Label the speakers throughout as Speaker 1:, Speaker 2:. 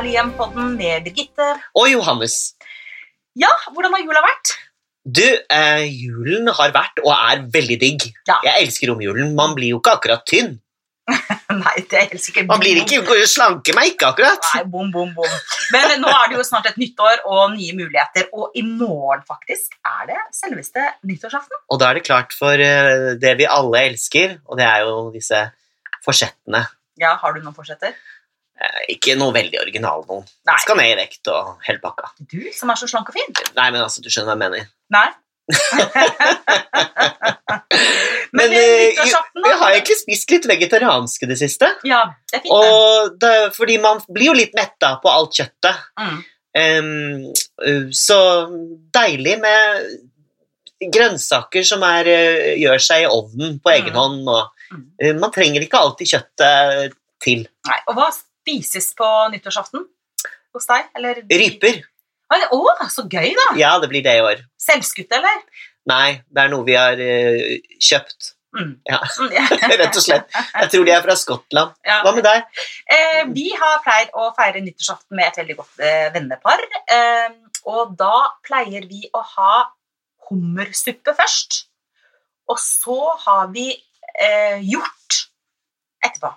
Speaker 1: Herlig hjem-podden med Birgitte.
Speaker 2: Og Johannes.
Speaker 1: Ja, hvordan har jula vært?
Speaker 2: Du, eh, julen har vært og er veldig digg.
Speaker 1: Ja.
Speaker 2: Jeg elsker romjulen. Man blir jo ikke akkurat tynn.
Speaker 1: Nei, det er helt sikkert
Speaker 2: Man blir ikke slanker meg ikke akkurat.
Speaker 1: Nei, bom, bom, bom. Men nå er det jo snart et nytt år og nye muligheter, og i morgen faktisk er det selveste nyttårsaften.
Speaker 2: Og da er det klart for eh, det vi alle elsker, og det er jo disse forsettene.
Speaker 1: Ja, Har du noen forsetter?
Speaker 2: Eh, ikke noe veldig original noen.
Speaker 1: Nei.
Speaker 2: Skal ned i vekt og hele pakka.
Speaker 1: Du som er så slank og fin.
Speaker 2: Nei, men altså, du skjønner hva jeg mener.
Speaker 1: Nei. Men,
Speaker 2: Men,
Speaker 1: uh,
Speaker 2: eh,
Speaker 1: nyttårsaften,
Speaker 2: Jeg har egentlig spist litt vegetariansk i det siste.
Speaker 1: Ja, det er fint.
Speaker 2: Og det, fordi man blir jo litt metta på alt kjøttet.
Speaker 1: Mm.
Speaker 2: Uh, så deilig med grønnsaker som er, uh, gjør seg i ovnen på egen
Speaker 1: Mm.
Speaker 2: hånd. Og,
Speaker 1: Mm.
Speaker 2: man trenger ikke alltid kjøttet til.
Speaker 1: Nei. Og hva spises på nyttårsaften hos deg? Eller?
Speaker 2: Ryper.
Speaker 1: Å, oh, så gøy, da!
Speaker 2: Ja, det blir det i år.
Speaker 1: Selvskutt, eller?
Speaker 2: Nei, det er noe vi har uh, kjøpt.
Speaker 1: Mm.
Speaker 2: Ja, rett og slett. Jeg tror de er fra Skottland.
Speaker 1: Ja.
Speaker 2: Hva med deg?
Speaker 1: Eh, vi har pleid å feire nyttårsaften med et veldig godt eh, vennepar. Eh, og da pleier vi å ha hummersuppe først. Og så har vi eh, hjort etterpå.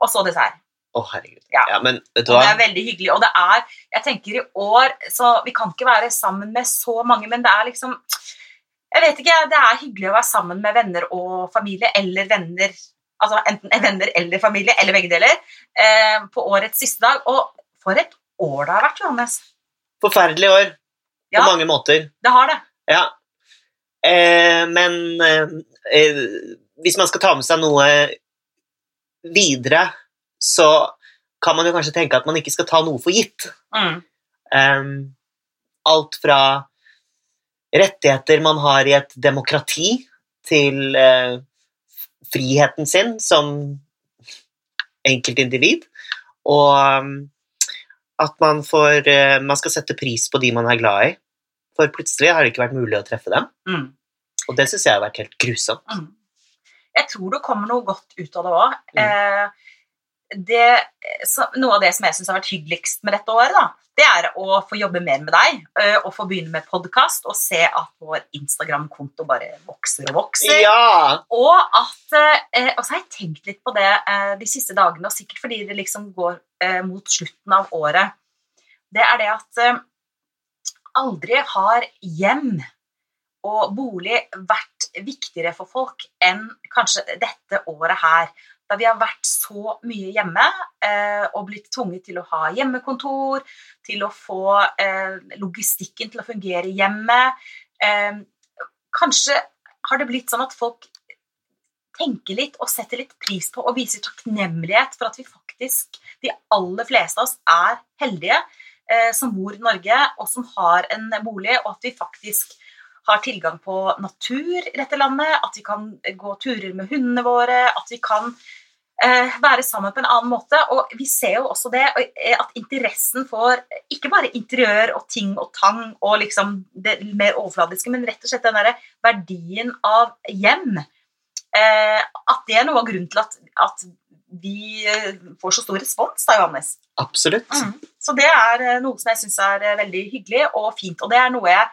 Speaker 1: Og så dessert.
Speaker 2: Å, herregud.
Speaker 1: Ja.
Speaker 2: Ja, men vet du hva?
Speaker 1: det er veldig hyggelig. Og det er, jeg tenker i år så Vi kan ikke være sammen med så mange, men det er liksom Jeg vet ikke, det er hyggelig å være sammen med venner og familie, eller venner Altså enten venner eller familie, eller begge deler, eh, på årets siste dag. Og for et år det har vært, Johannes.
Speaker 2: Forferdelig år på
Speaker 1: Ja,
Speaker 2: mange måter.
Speaker 1: det har det.
Speaker 2: Ja. Eh, men eh, eh, hvis man skal ta med seg noe videre, så kan man jo kanskje tenke at man ikke skal ta noe for gitt.
Speaker 1: Mm.
Speaker 2: Um, alt fra rettigheter man har i et demokrati, til uh, friheten sin som enkeltindivid, og um, at man, får, uh, man skal sette pris på de man er glad i. For plutselig har det ikke vært mulig å treffe dem.
Speaker 1: Mm.
Speaker 2: Og det syns jeg har vært helt grusomt.
Speaker 1: Mm. Jeg tror det kommer noe godt ut av det òg.
Speaker 2: Mm.
Speaker 1: Eh, det- så- noe av det som jeg syns har vært hyggeligst med dette året, da, det er å få jobbe mer med deg. eh, og få begynne med podkast og se at vår Instagram-konto bare vokser og vokser.
Speaker 2: Ja!
Speaker 1: Og at eh, Og så har jeg tenkt litt på det eh, de siste dagene, og sikkert fordi det liksom går mot slutten av året. Det er det at aldri har hjem og bolig vært viktigere for folk enn kanskje dette året her. Da vi har vært så mye hjemme eh, og blitt tvunget til å ha hjemmekontor, til å få eh, logistikken til å fungere hjemme. Eh, kanskje har det blitt sånn at folk tenker litt og setter litt pris på og viser takknemlighet for at vi faktisk, de aller fleste av oss, er heldige eh, som bor i Norge og som har en bolig, og at vi faktisk har tilgang på natur i dette landet, at vi kan gå turer med hundene våre, at vi kan være sammen på en annen måte. Og vi ser jo også det, eh, at interessen for ikke bare interiør og ting og tang og liksom det mer overfladiske, men rett og slett den derre verdien av hjem, eh, at det er noe av grunnen til at, at vi eh, får så stor respons, da, Johannes.
Speaker 2: Absolutt.
Speaker 1: Mm. Så det er eh, noe som jeg syns er eh, veldig hyggelig og fint. Og det er noe jeg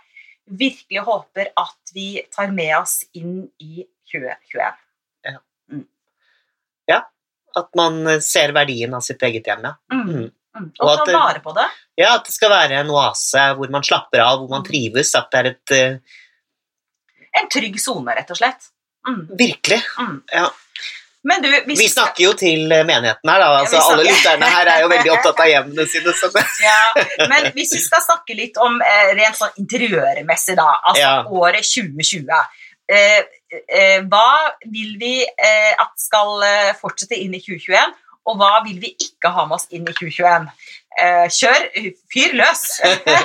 Speaker 1: virkelig håper at vi tar med oss inn i 2021.
Speaker 2: At man eh, ser verdien av sitt eget hjem, ja.
Speaker 1: Mm.
Speaker 2: Mm.
Speaker 1: Mm.
Speaker 2: Og
Speaker 1: Og
Speaker 2: at
Speaker 1: ta vare på det.
Speaker 2: Ja, at det skal være en oase hvor man slapper av, hvor man
Speaker 1: Mm.
Speaker 2: trives. At det er et uh...
Speaker 1: En trygg sone, rett og slett. Mm.
Speaker 2: Virkelig.
Speaker 1: Mm.
Speaker 2: Ja.
Speaker 1: Men du, hvis
Speaker 2: Vi snakker jo til eh, menigheten her, da. Altså,
Speaker 1: snakker-
Speaker 2: alle lytterne her er jo veldig opptatt av hjemmene sine. Sånn.
Speaker 1: Ja, men hvis vi skal snakke litt om eh, rent sånn interiørmessig, da, altså
Speaker 2: Ja.
Speaker 1: året 2020 eh, eh, Hva vil vi eh, at skal eh, fortsette inn i 2021, og hva vil vi ikke ha med oss inn i 2021? Eh, kjør, fyr løs!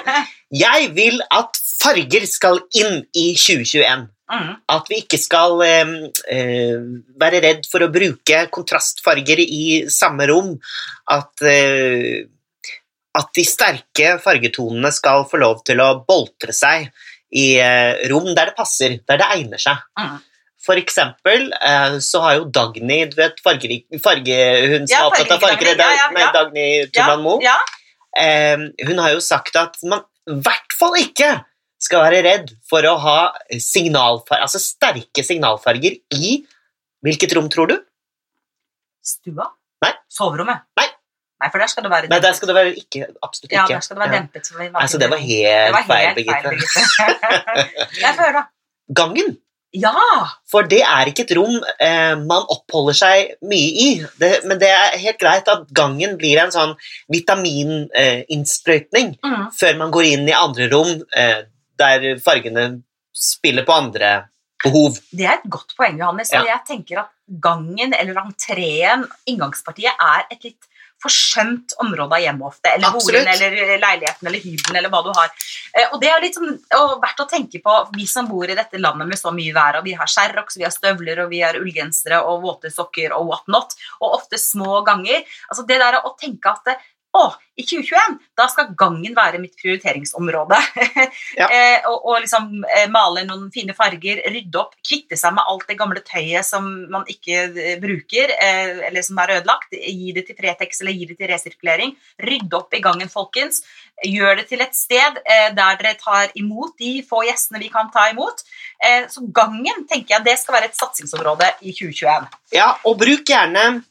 Speaker 2: Jeg vil at farger skal inn i 2021.
Speaker 1: mm,
Speaker 2: At vi ikke skal eh, eh, være redd for å bruke kontrastfarger i samme rom. At, eh, at de sterke fargetonene skal få lov til å boltre seg i eh, rom der det passer, der det egner seg.
Speaker 1: mm.
Speaker 2: For eksempel eh, så har jo Dagny du vet, fargerik, farge, Hun som
Speaker 1: Ja,
Speaker 2: er opptatt av farger,
Speaker 1: Dagny, ja, ja,
Speaker 2: med. Dagny
Speaker 1: Ja,
Speaker 2: Tuman Moe.
Speaker 1: ja.
Speaker 2: Eh, hun har jo sagt at man i hvert fall ikke skal være redd for å ha signalfar altså sterke signalfarger i Hvilket rom, tror du?
Speaker 1: Stua?
Speaker 2: Nei.
Speaker 1: Soverommet?
Speaker 2: Nei.
Speaker 1: Nei, for der skal det være
Speaker 2: Nei, der skal det være ikke. Absolutt ikke.
Speaker 1: Ja, der skal det være
Speaker 2: Ja.
Speaker 1: dempet. Så vi
Speaker 2: Altså, det var
Speaker 1: det
Speaker 2: helt,
Speaker 1: var
Speaker 2: feil,
Speaker 1: helt
Speaker 2: Birgitte.
Speaker 1: Birgitte. Jeg får høre.
Speaker 2: Gangen.
Speaker 1: Ja!
Speaker 2: For det er ikke et rom eh, man oppholder seg mye i. Det, men det er helt greit at gangen blir en sånn vitamininnsprøytning eh,
Speaker 1: Mm.
Speaker 2: før man går inn i andre rom eh, der fargene spiller på andre behov.
Speaker 1: Det er et godt poeng, Johannes. Ja. jeg tenker at gangen eller entreen, inngangspartiet, er et litt forsømt område av hjemmet ofte. Eller
Speaker 2: Absolutt.
Speaker 1: boligen, eller leiligheten, eller hybelen, eller hva du har. Eh, Og det er litt sånn, verdt å tenke på, vi som bor i dette landet med så mye vær, og vi har skjerroks, vi har støvler, og vi har ullgensere og våte sokker og what not, og ofte små ganger. Altså det der å tenke at det, å, i 2021, da skal gangen være mitt prioriteringsområde.
Speaker 2: Ja.
Speaker 1: eh, og, og liksom eh, male noen fine farger, rydde opp, kvitte seg med alt det gamle tøyet som man ikke eh, bruker, eh, eller som er ødelagt. Gi det til Fretex eller gi det til resirkulering. Rydde opp i gangen, folkens. Gjør det til et sted eh, der dere tar imot de få gjestene vi kan ta imot. Eh, så gangen tenker jeg, det skal være et satsingsområde i 2021.
Speaker 2: Ja, og bruk gjerne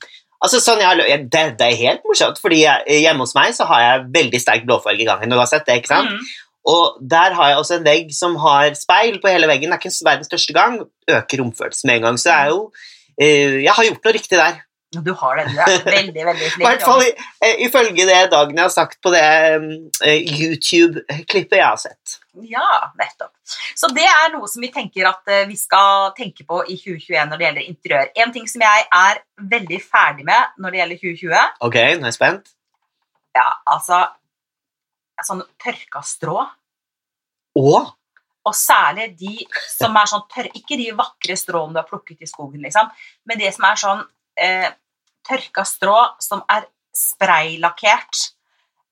Speaker 2: Altså sånn jeg, har det, det er helt morsomt, fordi jeg, hjemme hos meg så har jeg veldig sterk blåfarge i gangen. Du har sett det, ikke sant?
Speaker 1: Mm.
Speaker 2: Og der har jeg også en vegg som har speil på hele veggen. Det er ikke verdens største gang. Øker romfølelsen med en gang. Så er jo eh, Jeg har gjort noe riktig der.
Speaker 1: Du har det, du er veldig, veldig
Speaker 2: I hvert fall eh, ifølge det Dagny har sagt på det eh, YouTube-klippet jeg har sett.
Speaker 1: Ja, nettopp. Så det er noe som vi tenker at eh, vi skal tenke på i 2021 når det gjelder interiør. En ting som jeg er veldig ferdig med når det gjelder 2020,
Speaker 2: Ok, nå er jeg spent.
Speaker 1: ja, altså sånn tørka strå.
Speaker 2: Og
Speaker 1: Og særlig de som er sånn tørre Ikke de vakre stråene du har plukket i skogen, liksom, men det som er sånn eh, tørka strå som er spraylakkert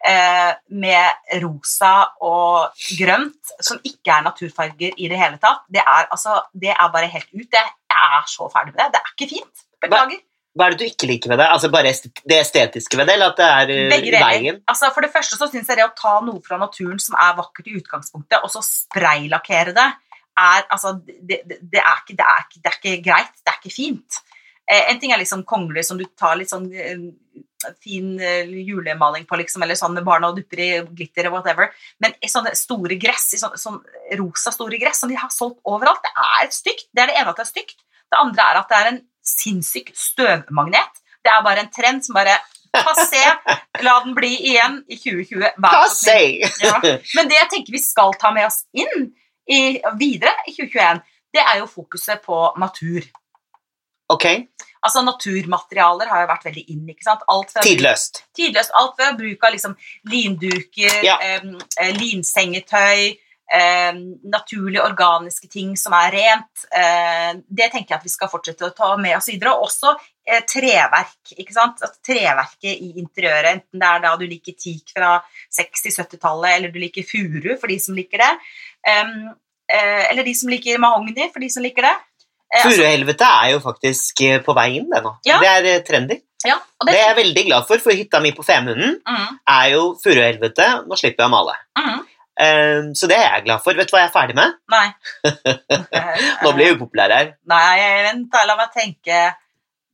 Speaker 1: eh, med rosa og grønt, som ikke er naturfarger i det hele tatt. Det er, altså, det er bare helt ut. Det, jeg er så ferdig med det. Det er ikke fint. Beklager.
Speaker 2: hva er det du ikke liker ved det? Altså Bare det estetiske ved det, eller at det er eh,
Speaker 1: Begge
Speaker 2: i veien?
Speaker 1: Altså, for det første så syns jeg det å ta noe fra naturen som er vakkert i utgangspunktet, og så spraylakkere det, er, altså, det, det, det, er ikke, det, er ikke, det er ikke greit. Det er ikke fint. Eh, en ting er liksom kongler som du tar litt sånn eh, fin eh, julemaling på, liksom, eller sånn med barna og dupper i glitter og whatever, men i sånne store gress, i sånn, sånn rosa store gress som de har solgt overalt, det er stygt. Det er det ene at det er stygt. Det andre er at det er en sinnssyk støvmagnet. Det er bare en trend som bare Passé. La den bli igjen i 2020. Vær så snill.
Speaker 2: Passé!
Speaker 1: Ja. Men det jeg tenker vi skal ta med oss inn i, videre i 2021, det er jo fokuset på natur.
Speaker 2: Ok,
Speaker 1: Altså Naturmaterialer har jo vært veldig inn. ikke sant? Alt fra,
Speaker 2: tidløst.
Speaker 1: Tidløst. Alt fra bruk av liksom linduker,
Speaker 2: Ja.
Speaker 1: eh, linsengetøy, eh, naturlige, organiske ting som er rent. Eh, det tenker jeg at vi skal fortsette å ta med oss videre. Og også eh, treverk. ikke sant? At treverket i interiøret, enten det er da du liker teak fra 60-70-tallet, eller du liker furu for de som liker det, eh, eller de som liker mahogni for de som liker det. Eh, altså-
Speaker 2: Furuhelvete er jo faktisk eh, på vei inn, det nå.
Speaker 1: Ja.
Speaker 2: Det er eh, trendy.
Speaker 1: ja,
Speaker 2: Det
Speaker 1: det,
Speaker 2: er jeg veldig glad for, for hytta mi på Femunden
Speaker 1: mm,
Speaker 2: er jo furuhelvete. Nå slipper jeg å male.
Speaker 1: mm,
Speaker 2: Eh, så det er jeg glad for. Vet du hva jeg er ferdig med?
Speaker 1: Nei.
Speaker 2: Nå blir jeg upopulær her.
Speaker 1: Nei, vent, da, la meg tenke.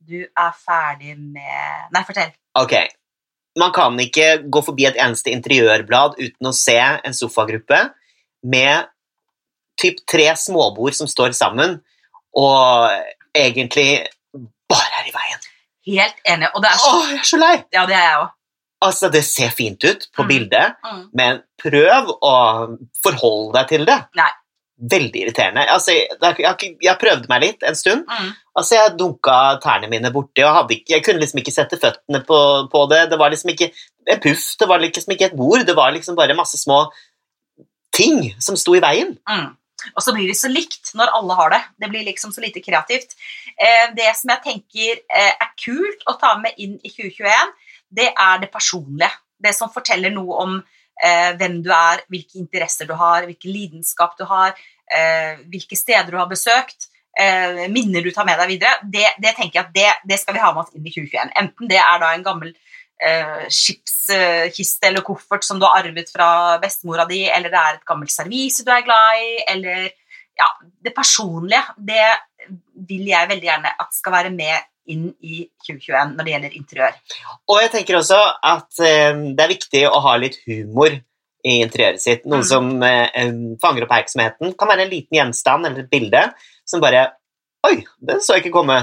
Speaker 1: Du er ferdig med Nei, fortell.
Speaker 2: Ok. Man kan ikke gå forbi et eneste interiørblad uten å se en sofagruppe med typ tre småbord som står sammen, og egentlig bare er i veien.
Speaker 1: Helt enig. Og det er så
Speaker 2: Åh, jeg er så lei!
Speaker 1: Ja, det er jeg òg.
Speaker 2: Altså, det ser fint ut på
Speaker 1: Mm.
Speaker 2: bildet,
Speaker 1: Mm.
Speaker 2: men prøv å forholde deg til det.
Speaker 1: Nei.
Speaker 2: Veldig irriterende. Altså, jeg, jeg, prøvde meg litt en stund.
Speaker 1: Mm.
Speaker 2: Altså, Jeg dunka tærne mine borti, og ikke, jeg kunne liksom ikke sette føttene på, på det. Det var liksom ikke en puff, det var liksom ikke et bord. Det var liksom bare masse små ting som sto i veien.
Speaker 1: Mm. Og så blir det så likt når alle har det. Det blir liksom så lite kreativt. Eh, det som jeg tenker eh, er kult å ta med inn i 2021, det er det personlige. Det som forteller noe om eh, hvem du er, hvilke interesser du har, hvilken lidenskap du har, hvilke steder du har besøkt. minner du tar med deg videre, det, det tenker jeg at det, det skal vi ha med oss inn i 2021. Enten det er da en gammel eh, skipskiste eller koffert som du har arvet fra bestemora di, eller det er et gammelt servise du er glad i, eller ja, det personlige. Det vil jeg veldig gjerne at skal være med inn i 2021 når det gjelder interiør.
Speaker 2: Og jeg tenker også at eh, det er viktig å ha litt humor i interiøret sitt. Noe
Speaker 1: Mm.
Speaker 2: som eh, fanger oppmerksomheten. Kan være en liten gjenstand eller et bilde som bare Oi, den så jeg ikke komme.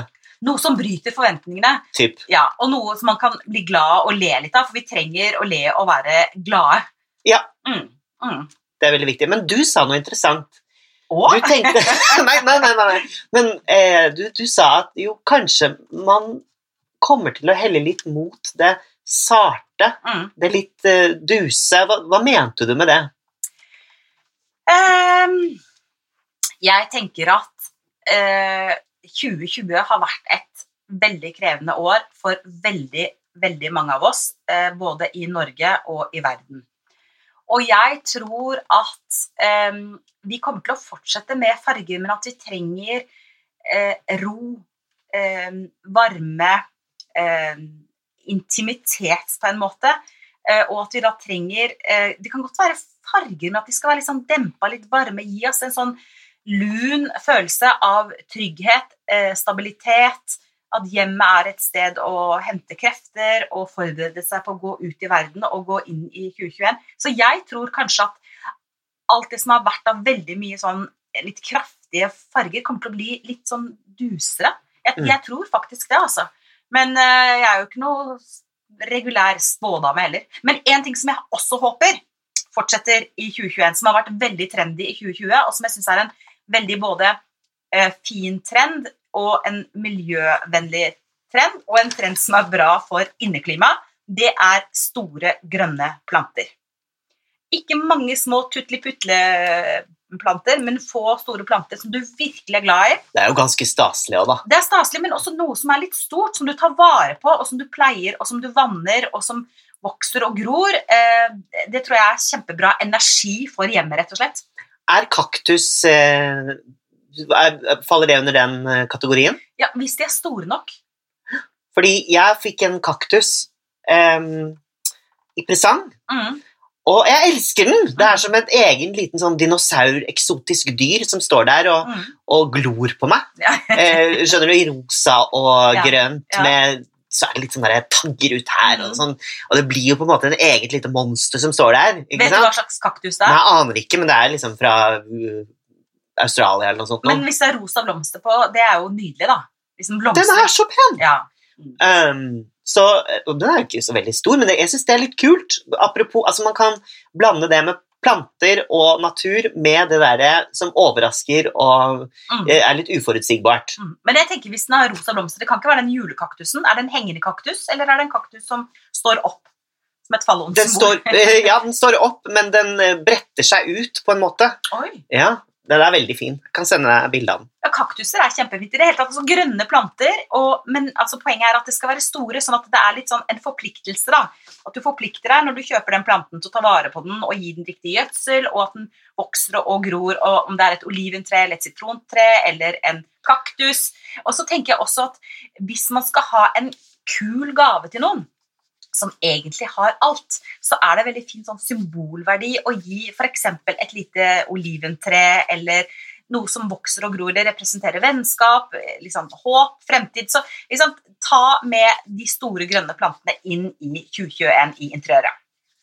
Speaker 1: Noe som bryter forventningene,
Speaker 2: Typ.
Speaker 1: ja, og noe som man kan bli glad og le litt av, for vi trenger å le og være glade.
Speaker 2: Ja.
Speaker 1: Mm. Mm.
Speaker 2: Det er veldig viktig. Men du sa noe interessant.
Speaker 1: Åh?
Speaker 2: Du tenkte Nei, nei, nei. nei. Men eh, du, du sa at jo, kanskje man kommer til å helle litt mot det sarte.
Speaker 1: mm.
Speaker 2: Det litt eh, duse. Hva, hva mente du med det?
Speaker 1: Um, Jeg tenker at eh, 2020 har vært et veldig krevende år for veldig, veldig mange av oss, eh, både i Norge og i verden. Og jeg tror at eh, vi kommer til å fortsette med farger, men at vi trenger eh, ro, eh, varme, eh, intimitet på en måte. Eh, og at vi da trenger Det kan godt være farger, men at de skal være litt sånn dempa, litt varme. Gi oss en sånn lun følelse av trygghet, eh, stabilitet. At hjemmet er et sted å hente krefter og forberede seg på å gå ut i verden og gå inn i 2021. Så jeg tror kanskje at alt det som har vært av veldig mye sånn litt kraftige farger, kommer til å bli litt sånn dusere. Jeg,
Speaker 2: Mm.
Speaker 1: jeg tror faktisk det, altså. Men eh, jeg er jo ikke noe regulær spådame heller. Men en ting som jeg også håper fortsetter i 2021, som har vært veldig trendy i 2020, og som jeg syns er en veldig både eh, fin trend og en miljøvennlig trend, og en trend som er bra for inneklima, det er store, grønne planter. Ikke mange små tutli-putle-planter, men få store planter som du virkelig er glad i.
Speaker 2: Det er jo ganske staselig òg, da.
Speaker 1: Det er staselig, men også noe som er litt stort, som du tar vare på, og som du pleier, og som du vanner, og som vokser og gror. Eh, Det tror jeg er kjempebra energi for hjemmet, rett og slett.
Speaker 2: Er kaktus eh, er, Faller det under den eh, kategorien?
Speaker 1: Ja, Hvis de er store nok.
Speaker 2: Fordi jeg fikk en kaktus eh, i presang,
Speaker 1: Mm.
Speaker 2: og jeg elsker den! Det er som et egen liten sånn dinosaur, eksotisk dyr, som står der og,
Speaker 1: Mm.
Speaker 2: og glor på meg.
Speaker 1: Ja.
Speaker 2: Eh, skjønner du? I rosa og
Speaker 1: Ja,
Speaker 2: grønt,
Speaker 1: ja.
Speaker 2: med så er det litt sånn der tagger ut her, og
Speaker 1: Mhm.
Speaker 2: sånn. Og det blir jo på en måte en eget lite monster som står der.
Speaker 1: Vet du hva slags kaktus det er?
Speaker 2: jeg aner ikke, men det er liksom fra uh, Australia eller noe sånt.
Speaker 1: Men hvis det er rosa blomster på, det er jo nydelig, da. Liksom
Speaker 2: Den er så pen!
Speaker 1: Ja.
Speaker 2: Um, så, den er jo ikke så veldig stor, men det, jeg syns det er litt kult. Apropos, altså Man kan blande det med planter og natur med det derre som overrasker og
Speaker 1: Mm.
Speaker 2: eh, er litt uforutsigbart.
Speaker 1: Mm. Men jeg tenker hvis den har rosa blomster, det kan ikke være den julekaktusen. Er det en hengende kaktus, eller er det en kaktus som står opp som et
Speaker 2: Den står, eh, ja, den står opp, men den eh, bretter seg ut på en måte.
Speaker 1: Oi.
Speaker 2: Ja, Den er veldig fin. Jeg kan sende deg bilde av den.
Speaker 1: Ja, kaktuser er kjempefint i det hele tatt. Altså, grønne planter, og, men altså, poenget er at det skal være store, sånn at det er litt sånn en forpliktelse. da. At du forplikter deg når du kjøper den planten til å ta vare på den og gi den riktig gjødsel, og at den vokser og, gror, og om det er et oliventre eller et sitrontre eller en kaktus. Og så tenker jeg også at hvis man skal ha en kul gave til noen, som egentlig har alt, så er det veldig fin sånn symbolverdi å gi f.eks. et lite oliventre eller noe som vokser og gror. Det representerer vennskap, liksom, håp, fremtid. Så liksom, ta med de store grønne plantene inn i 2021 i interiøret.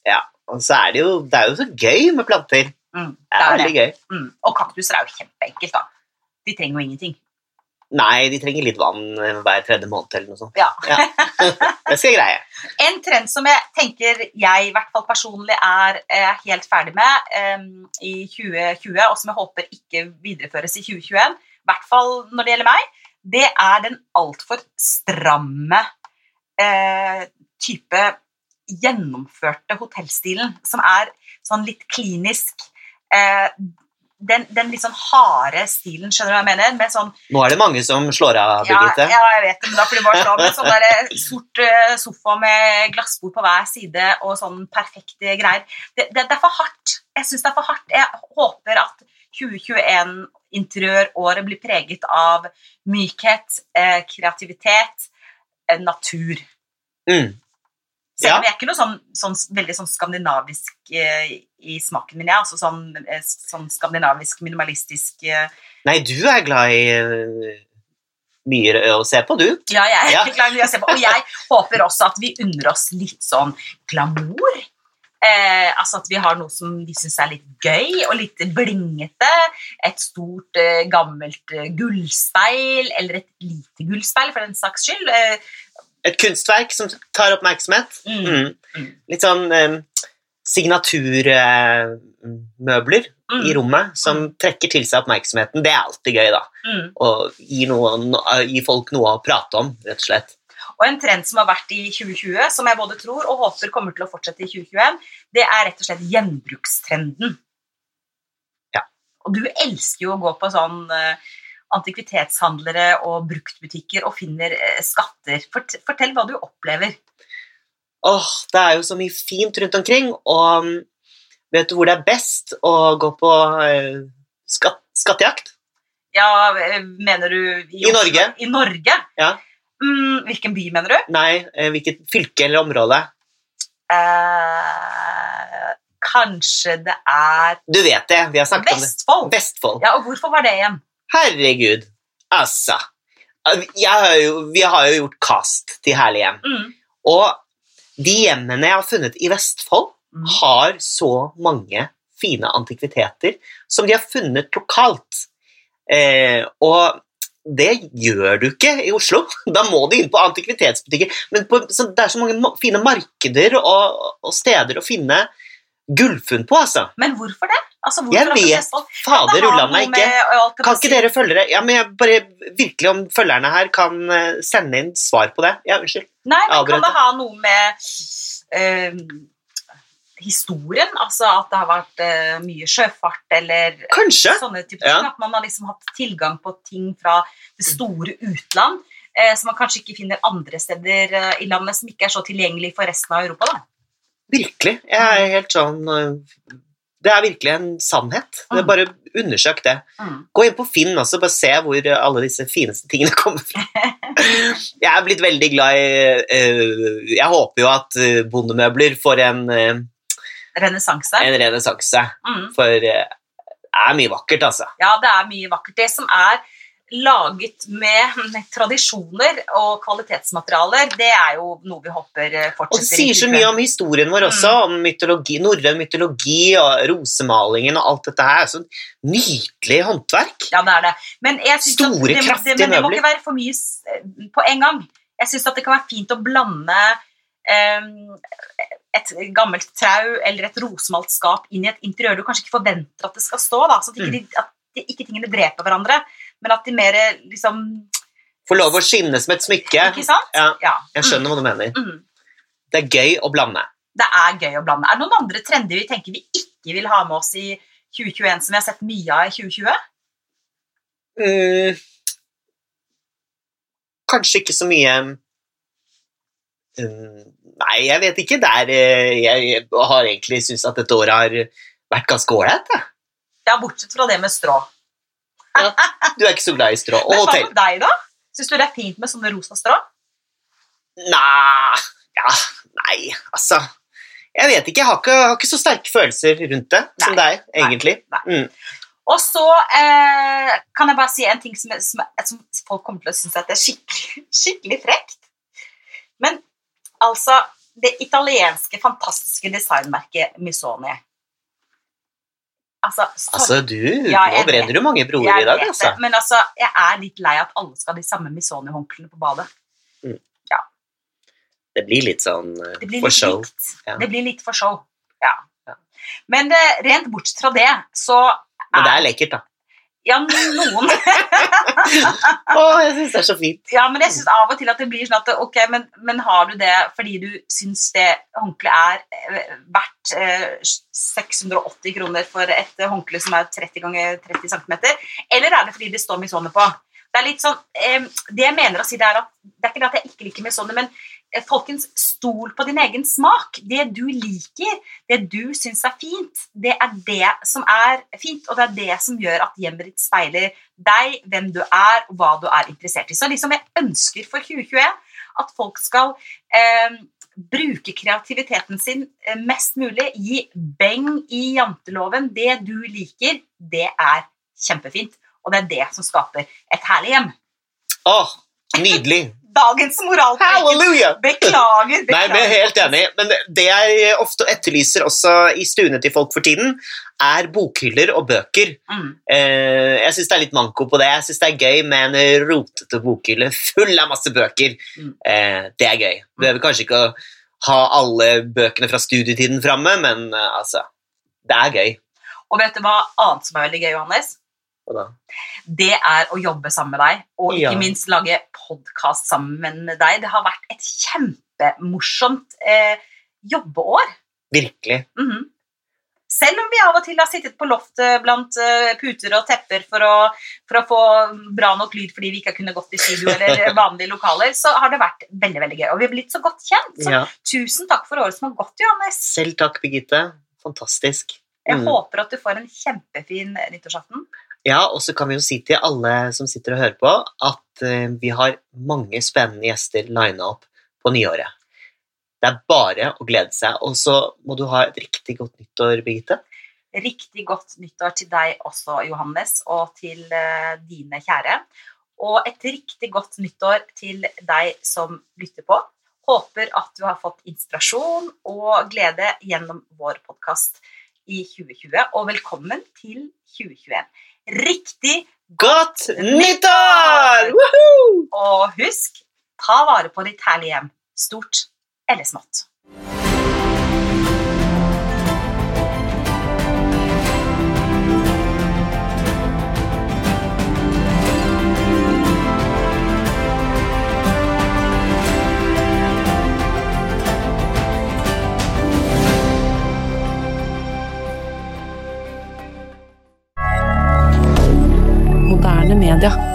Speaker 2: Ja, Og så er det jo, det er jo så gøy med planter.
Speaker 1: Mm,
Speaker 2: Det er veldig gøy.
Speaker 1: Mm. Og kaktuser er jo kjempeenkelt, da. De trenger jo ingenting.
Speaker 2: Nei, de trenger litt vann hver tredje måned eller noe sånt.
Speaker 1: Ja.
Speaker 2: Det skal jeg greie.
Speaker 1: En trend som jeg tenker jeg i hvert fall personlig er eh, helt ferdig med um, i 2020, og som jeg håper ikke videreføres i 2021, i hvert fall når det gjelder meg, det er den altfor stramme uh, type gjennomførte hotellstilen, som er sånn litt klinisk. Eh, den, den litt sånn harde stilen, skjønner du hva jeg mener? Med sånn
Speaker 2: Nå er det mange som slår av, Birgitte.
Speaker 1: ja, jeg vet det, men da får du bare slå av med sånn der eh, sort eh, sofa med glassbord på hver side og sånn perfekte greier. Det, det, det er for hardt. Jeg syns det er for hardt. Jeg håper at 2021 interiøråret blir preget av mykhet, eh, kreativitet, natur.
Speaker 2: Mm.
Speaker 1: Selv
Speaker 2: Ja.
Speaker 1: om jeg er ikke noe sånn, sånn veldig sånn skandinavisk eh, i smaken min, jeg. Altså sånn, eh, sånn skandinavisk, minimalistisk eh.
Speaker 2: Nei, du er glad i eh, mye å se på, du.
Speaker 1: Ja, jeg er
Speaker 2: Ja.
Speaker 1: glad i mye å se på. Og jeg håper også at vi unner oss litt sånn glamour. Eh, altså at vi har noe som vi syns er litt gøy og litt blingete. Et stort, eh, gammelt eh, gullspeil, eller et lite gullspeil for den saks skyld. Eh,
Speaker 2: Et kunstverk som tar oppmerksomhet.
Speaker 1: mm,
Speaker 2: Mm.
Speaker 1: Mm.
Speaker 2: Litt sånn eh, signaturmøbler
Speaker 1: mm,
Speaker 2: i rommet som trekker til seg oppmerksomheten. Det er alltid gøy, da.
Speaker 1: mm.
Speaker 2: Og gir, noen, gir folk noe å prate om, rett og slett.
Speaker 1: Og en trend som har vært i 2020, som jeg både tror og håper kommer til å fortsette i 2021, det er rett og slett gjenbrukstrenden.
Speaker 2: Ja.
Speaker 1: Og du elsker jo å gå på sånn eh, antikvitetshandlere og bruktbutikker og finner eh, skatter. Fortell hva du opplever.
Speaker 2: Åh, det er jo så mye fint rundt omkring, og mm, vet du hvor det er best å gå på eh, skatt, skattejakt?
Speaker 1: Ja, eh, mener du
Speaker 2: I
Speaker 1: I
Speaker 2: Norge.
Speaker 1: I Norge?
Speaker 2: Ja.
Speaker 1: Mm, hvilken by mener du?
Speaker 2: Nei, hvilket fylke eller område?
Speaker 1: Eh, kanskje det er
Speaker 2: Du vet det, vi har snakket om det.
Speaker 1: Vestfold?
Speaker 2: Vestfold.
Speaker 1: Ja, og hvorfor var det igjen?
Speaker 2: Herregud, altså. Har jo, vi har jo gjort kast til Herlig hjem,
Speaker 1: Mm.
Speaker 2: og de hjemmene jeg har funnet i Vestfold,
Speaker 1: Mm.
Speaker 2: har så mange fine antikviteter som de har funnet lokalt. Eh, og det gjør du ikke i Oslo. Da må du inn på antikvitetsbutikker. Men på, så, det er så mange fine markeder og, og steder å finne gullfunn på, altså.
Speaker 1: Men hvorfor det? Altså, hvorfor
Speaker 2: Jeg vet? Fader
Speaker 1: noe
Speaker 2: meg ikke. Kan ikke dere følgere Ja, men jeg bare virkelig om følgerne her kan eh, sende inn svar på det. Ja, unnskyld.
Speaker 1: Nei, men kan det ha noe med eh, historien? Altså at det har vært eh, mye sjøfart, eller
Speaker 2: Kanskje.
Speaker 1: sånne typer
Speaker 2: Ja.
Speaker 1: ting? At man har liksom hatt tilgang på ting fra det store utland, som man kanskje ikke finner andre steder i landet, som ikke er så tilgjengelig for resten av Europa, da.
Speaker 2: Virkelig. Jeg er helt sånn eh, Det er virkelig en sannhet. Det er
Speaker 1: Mm.
Speaker 2: bare undersøk det.
Speaker 1: Mm.
Speaker 2: Gå inn på Finn også, bare se hvor alle disse fineste tingene kommer fra. Jeg er blitt veldig glad i eh, Jeg håper jo at eh, bondemøbler får en,
Speaker 1: Renessanse.
Speaker 2: en renessanse.
Speaker 1: Mm.
Speaker 2: For det er mye vakkert, altså.
Speaker 1: Ja, det er mye vakkert. Det som er laget med tradisjoner og kvalitetsmaterialer, det er jo noe vi håper fortsetter.
Speaker 2: Og det sier så mye om historien vår også, om mytologi, norrøn mytologi og rosemalingen og alt dette her. Så nydelig håndverk.
Speaker 1: Ja, det er det.
Speaker 2: Store,
Speaker 1: det, det,
Speaker 2: kraftige
Speaker 1: men det må ikke være for mye på en gang. Jeg syns det kan være fint å blande um, et gammelt trau eller et rosemalt skap inn i et interiør du kanskje ikke forventer at det skal stå. Da, så at ikke,
Speaker 2: Mm.
Speaker 1: at ikke tingene dreper hverandre, men at de mer liksom
Speaker 2: Får lov å skinne som et smykke.
Speaker 1: Ikke sant?
Speaker 2: Ja,
Speaker 1: Ja.
Speaker 2: jeg skjønner hva du mener.
Speaker 1: Mm.
Speaker 2: Det er gøy å blande.
Speaker 1: Det er gøy å blande. Er det noen andre trender vi tenker vi ikke vil ha med oss i 2021, som vi har sett mye av i 2020?
Speaker 2: Mm, kanskje ikke så mye mm, Nei, jeg vet ikke. Det er, eh, jeg har egentlig syntes at dette året har vært ganske ålreit.
Speaker 1: Ja, bortsett fra det med strå.
Speaker 2: Du er ikke så glad i strå. Og
Speaker 1: hotell. hva med deg, da? Syns du det er fint med sånne rosa strå?
Speaker 2: Nei Ja, nei, altså Jeg vet ikke. Jeg har ikke, har ikke så sterke følelser rundt det som
Speaker 1: Nei,
Speaker 2: deg, egentlig.
Speaker 1: nei.
Speaker 2: Mm.
Speaker 1: Og så eh, kan jeg bare si en ting som, som, som folk kommer til å synes det er skikkelig, skikkelig frekt. Men altså Det italienske, fantastiske designmerket Missoni Altså,
Speaker 2: Altså, du
Speaker 1: Ja,
Speaker 2: Nå brenner du mange broer i dag, altså.
Speaker 1: men altså, jeg er litt lei at alle skal ha de samme Misoni-håndklærne på badet.
Speaker 2: ja Det blir litt sånn
Speaker 1: uh, blir
Speaker 2: for
Speaker 1: litt
Speaker 2: show. Ja.
Speaker 1: Det blir litt for show. Ja.
Speaker 2: Ja.
Speaker 1: Men uh, rent bortsett fra det, så
Speaker 2: Men det er lekkert, da.
Speaker 1: Ja, noen
Speaker 2: Å, jeg syns det er så fint.
Speaker 1: Ja, men jeg syns av og til at det blir sånn at ok, men, men har du det fordi du syns det håndkleet er eh, verdt eh, 680 kroner for et håndkle som er 30 ganger 30 cm, eller er det fordi det står Missoni på? Det er litt sånn, eh, det jeg mener å si, det er at det er ikke det at jeg ikke liker Missoni, men folkens, stol på din egen smak. Det du liker, det du syns er fint, det er det som er fint, og det er det som gjør at hjemmet ditt speiler deg, hvem du er, og hva du er interessert i. Så liksom jeg ønsker for 2021 at folk skal eh, bruke kreativiteten sin eh, mest mulig, gi beng i janteloven. Det du liker, det er kjempefint, og det er det som skaper et herlig hjem.
Speaker 2: Åh, nydelig.
Speaker 1: Dagens moralpreken.
Speaker 2: Halleluja!
Speaker 1: Beklager.
Speaker 2: Nei,
Speaker 1: beklager.
Speaker 2: men jeg er helt enig. Men det jeg ofte etterlyser også i stuene til folk for tiden, er bokhyller og bøker.
Speaker 1: Mm.
Speaker 2: Eh, jeg syns det er litt manko på det. Jeg syns det er gøy med en rotete bokhylle full av masse bøker.
Speaker 1: Mm.
Speaker 2: Eh, det er gøy. Du behøver kanskje ikke å ha alle bøkene fra studietiden framme, men eh, altså Det er gøy.
Speaker 1: Og vet du hva annet som er veldig gøy, Johannes?
Speaker 2: Og da,
Speaker 1: Det er å jobbe sammen med deg, og ikke
Speaker 2: Ja.
Speaker 1: minst lage podkast sammen med deg. Det har vært et kjempemorsomt eh, jobbeår.
Speaker 2: virkelig.
Speaker 1: Mhm. Selv om vi av og til har sittet på loftet blant eh, puter og tepper for å, for å få bra nok lyd fordi vi ikke har kunnet gått i studio eller vanlige lokaler, så har det vært veldig veldig gøy. Og vi har blitt så godt kjent. Så
Speaker 2: Ja.
Speaker 1: tusen takk for året som har gått, Johannes.
Speaker 2: Selv takk, Birgitte. Fantastisk.
Speaker 1: Jeg
Speaker 2: Mm.
Speaker 1: håper at du får en kjempefin nyttårsaften.
Speaker 2: Ja, og så kan vi jo si til alle som sitter og hører på, at eh, vi har mange spennende gjester lina opp på nyåret. Det er bare å glede seg. Og så må du ha et riktig godt nyttår, Birgitte.
Speaker 1: Riktig godt nyttår til deg også, Johannes, og til eh, dine kjære. Og et riktig godt nyttår til deg som lytter på. Håper at du har fått inspirasjon og glede gjennom vår podkast i 2020. Og velkommen til 2021. Riktig
Speaker 2: Godt nyttår! Woohoo!
Speaker 1: Og husk, ta vare på ditt herlige hjem. Stort eller smått.
Speaker 3: Moderne media.